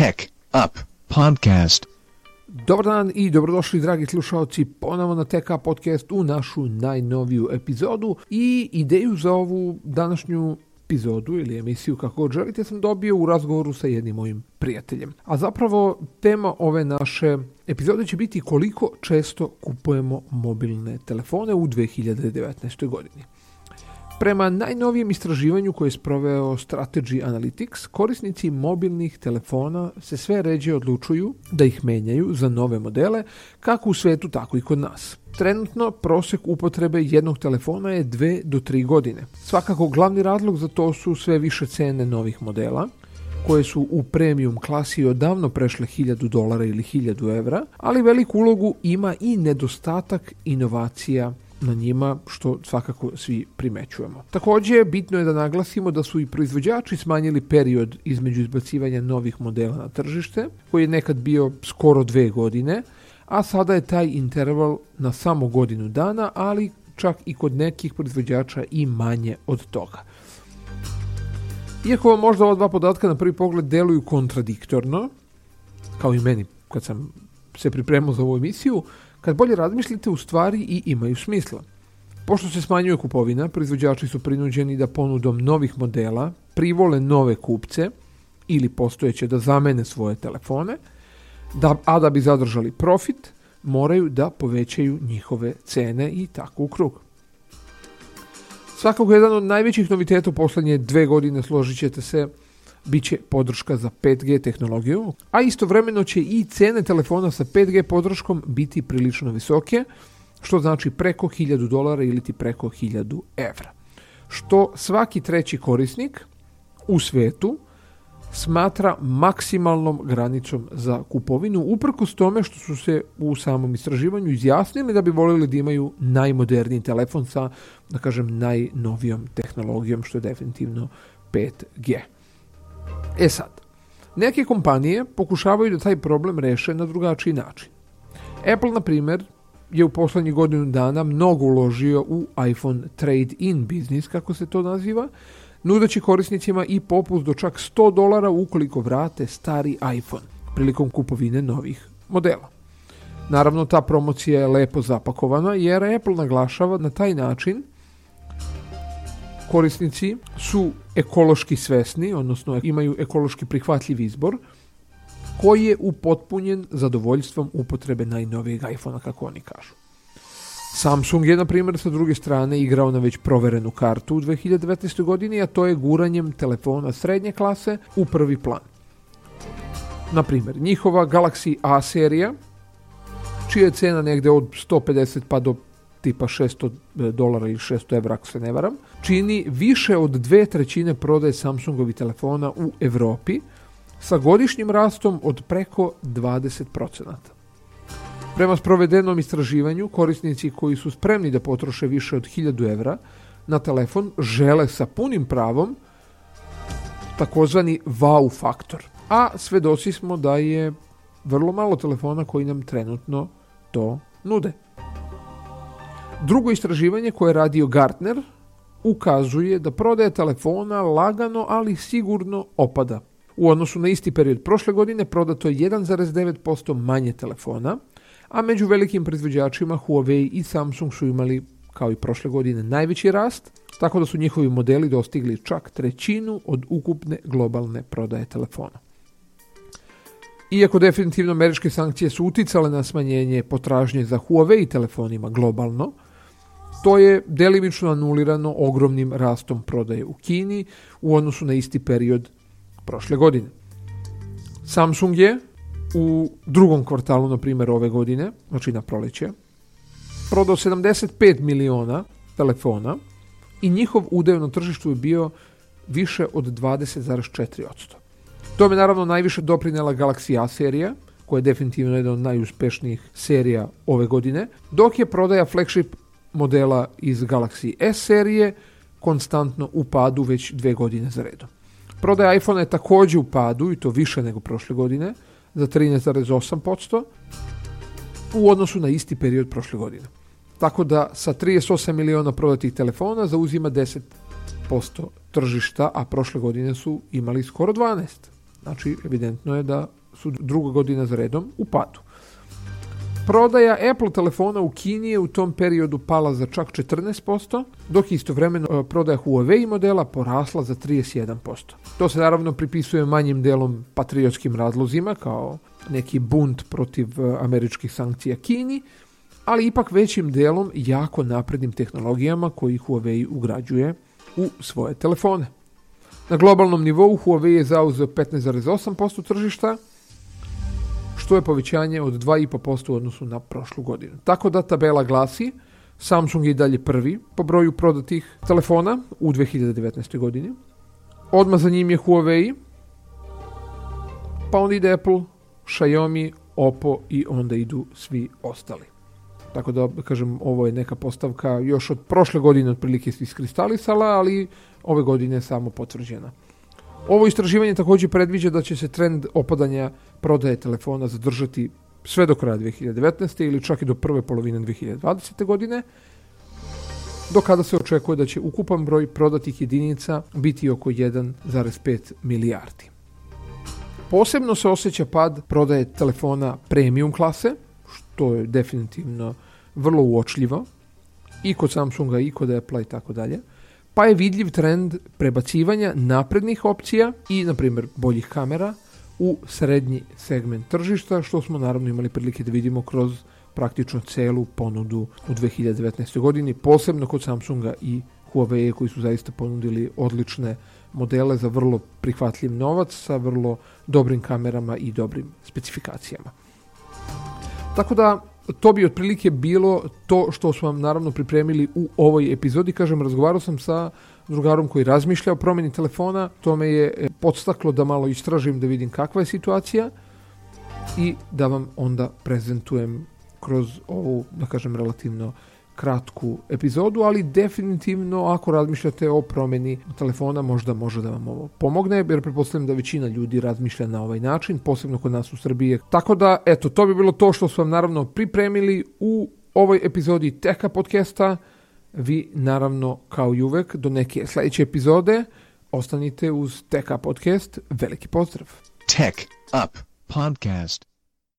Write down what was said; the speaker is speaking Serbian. Tech Up Podcast. Dobar dan i dobrodošli dragi slušalci ponovo na TK Podcast u našu najnoviju epizodu i ideju za ovu današnju epizodu ili emisiju kako god želite sam dobio u razgovoru sa jednim mojim prijateljem. A zapravo tema ove naše epizode će biti koliko često kupujemo mobilne telefone u 2019. godini. Prema najnovijem istraživanju koje je sproveo Strategy Analytics, korisnici mobilnih telefona se sve ređe odlučuju da ih menjaju za nove modele, kako u svetu, tako i kod nas. Trenutno prosek upotrebe jednog telefona je 2 do 3 godine. Svakako glavni razlog za to su sve više cene novih modela, koje su u premium klasi odavno prešle 1000 dolara ili 1000 evra, ali veliku ulogu ima i nedostatak inovacija na njima, što svakako svi primećujemo. Takođe, bitno je da naglasimo da su i proizvođači smanjili period između izbacivanja novih modela na tržište, koji je nekad bio skoro dve godine, a sada je taj interval na samo godinu dana, ali čak i kod nekih proizvođača i manje od toga. Iako vam možda ova dva podatka na prvi pogled deluju kontradiktorno, kao i meni kad sam se pripremao za ovu emisiju, Kad bolje razmislite, u stvari i imaju smisla. Pošto se smanjuje kupovina, proizvođači su prinuđeni da ponudom novih modela privole nove kupce ili postojeće da zamene svoje telefone, da, a da bi zadržali profit, moraju da povećaju njihove cene i tako u krug. Svakako jedan od najvećih noviteta u poslednje dve godine složit ćete se biće podrška za 5G tehnologiju, a istovremeno će i cene telefona sa 5G podrškom biti prilično visoke, što znači preko 1000 dolara ili ti preko 1000 evra. Što svaki treći korisnik u svetu smatra maksimalnom granicom za kupovinu, uprkos tome što su se u samom istraživanju izjasnili da bi voljeli da imaju najmoderniji telefon sa, da kažem, najnovijom tehnologijom, što je definitivno 5G. E sad, neke kompanije pokušavaju da taj problem reše na drugačiji način. Apple, na primer, je u poslednjih godinu dana mnogo uložio u iPhone trade-in biznis, kako se to naziva, nudeći korisnicima i popust do čak 100 dolara ukoliko vrate stari iPhone prilikom kupovine novih modela. Naravno, ta promocija je lepo zapakovana jer Apple naglašava na taj način korisnici su ekološki svesni, odnosno imaju ekološki prihvatljiv izbor, koji je upotpunjen zadovoljstvom upotrebe najnovijeg iPhona, kako oni kažu. Samsung je, na primjer, sa druge strane igrao na već proverenu kartu u 2019. godini, a to je guranjem telefona srednje klase u prvi plan. Na primjer, njihova Galaxy A serija, čija je cena negde od 150 pa do tipa 600 e, dolara ili 600 evra ako se ne varam, čini više od dve trećine prodaje Samsungovi telefona u Evropi, sa godišnjim rastom od preko 20%. Prema sprovedenom istraživanju, korisnici koji su spremni da potroše više od 1000 evra na telefon žele sa punim pravom takozvani wow faktor. A svedoci smo da je vrlo malo telefona koji nam trenutno to nude. Drugo istraživanje koje je radio Gartner ukazuje da prodaja telefona lagano, ali sigurno opada. U odnosu na isti period prošle godine prodato je 1,9% manje telefona, a među velikim proizvođačima Huawei i Samsung su imali, kao i prošle godine, najveći rast, tako da su njihovi modeli dostigli čak trećinu od ukupne globalne prodaje telefona. Iako definitivno američke sankcije su uticale na smanjenje potražnje za Huawei telefonima globalno, To je delimično anulirano ogromnim rastom prodaje u Kini u odnosu na isti period prošle godine. Samsung je u drugom kvartalu, na primer, ove godine, znači na proleće, prodao 75 miliona telefona i njihov udeo na tržištu je bio više od 20,4%. Tome naravno najviše doprinela Galaxy A serija, koja je definitivno jedna od najuspešnijih serija ove godine, dok je prodaja flagship modela iz Galaxy S serije konstantno u padu već dve godine za redom. Prodaja iPhone je takođe u padu i to više nego prošle godine za 13,8% u odnosu na isti period prošle godine. Tako da sa 38 miliona prodatih telefona zauzima 10% tržišta, a prošle godine su imali skoro 12. Znači, evidentno je da su druga godina za redom u padu. Prodaja Apple telefona u Kini je u tom periodu pala za čak 14%, dok istovremeno e, prodaja Huawei modela porasla za 31%. To se naravno pripisuje manjim delom patriotskim razlozima, kao neki bunt protiv e, američkih sankcija Kini, ali ipak većim delom jako naprednim tehnologijama koji Huawei ugrađuje u svoje telefone. Na globalnom nivou Huawei je zauzeo 15,8% tržišta, što je povećanje od 2,5% u odnosu na prošlu godinu. Tako da tabela glasi Samsung je dalje prvi po broju prodatih telefona u 2019. godini. Odma za njim je Huawei, pa onda ide Apple, Xiaomi, Oppo i onda idu svi ostali. Tako da, da kažem, ovo je neka postavka još od prošle godine otprilike iskristalisala, ali ove godine je samo potvrđena. Ovo istraživanje takođe predviđa da će se trend opadanja prodaje telefona zadržati sve do kraja 2019. ili čak i do prve polovine 2020. godine, do kada se očekuje da će ukupan broj prodatih jedinica biti oko 1,5 milijardi. Posebno se osjeća pad prodaje telefona premium klase, što je definitivno vrlo uočljivo, i kod Samsunga, i kod Apple i tako dalje, pa je vidljiv trend prebacivanja naprednih opcija i, na primjer, boljih kamera – u srednji segment tržišta, što smo naravno imali prilike da vidimo kroz praktično celu ponudu u 2019. godini, posebno kod Samsunga i Huawei koji su zaista ponudili odlične modele za vrlo prihvatljiv novac sa vrlo dobrim kamerama i dobrim specifikacijama. Tako da to bi otprilike bilo to što smo vam naravno pripremili u ovoj epizodi. Kažem, razgovarao sam sa drugarom koji razmišlja o promeni telefona. To me je e, podstaklo da malo istražim da vidim kakva je situacija i da vam onda prezentujem kroz ovu, da kažem, relativno kratku epizodu, ali definitivno ako razmišljate o promeni telefona možda može da vam ovo pomogne, jer pretpostavljam da većina ljudi razmišlja na ovaj način, posebno kod nas u Srbiji. Tako da, eto, to bi bilo to što su vam naravno pripremili u ovoj epizodi Teka podcasta vi naravno kao i uvek do neke sledeće epizode ostanite uz Tech Up Podcast. Veliki pozdrav! Tech Up Podcast.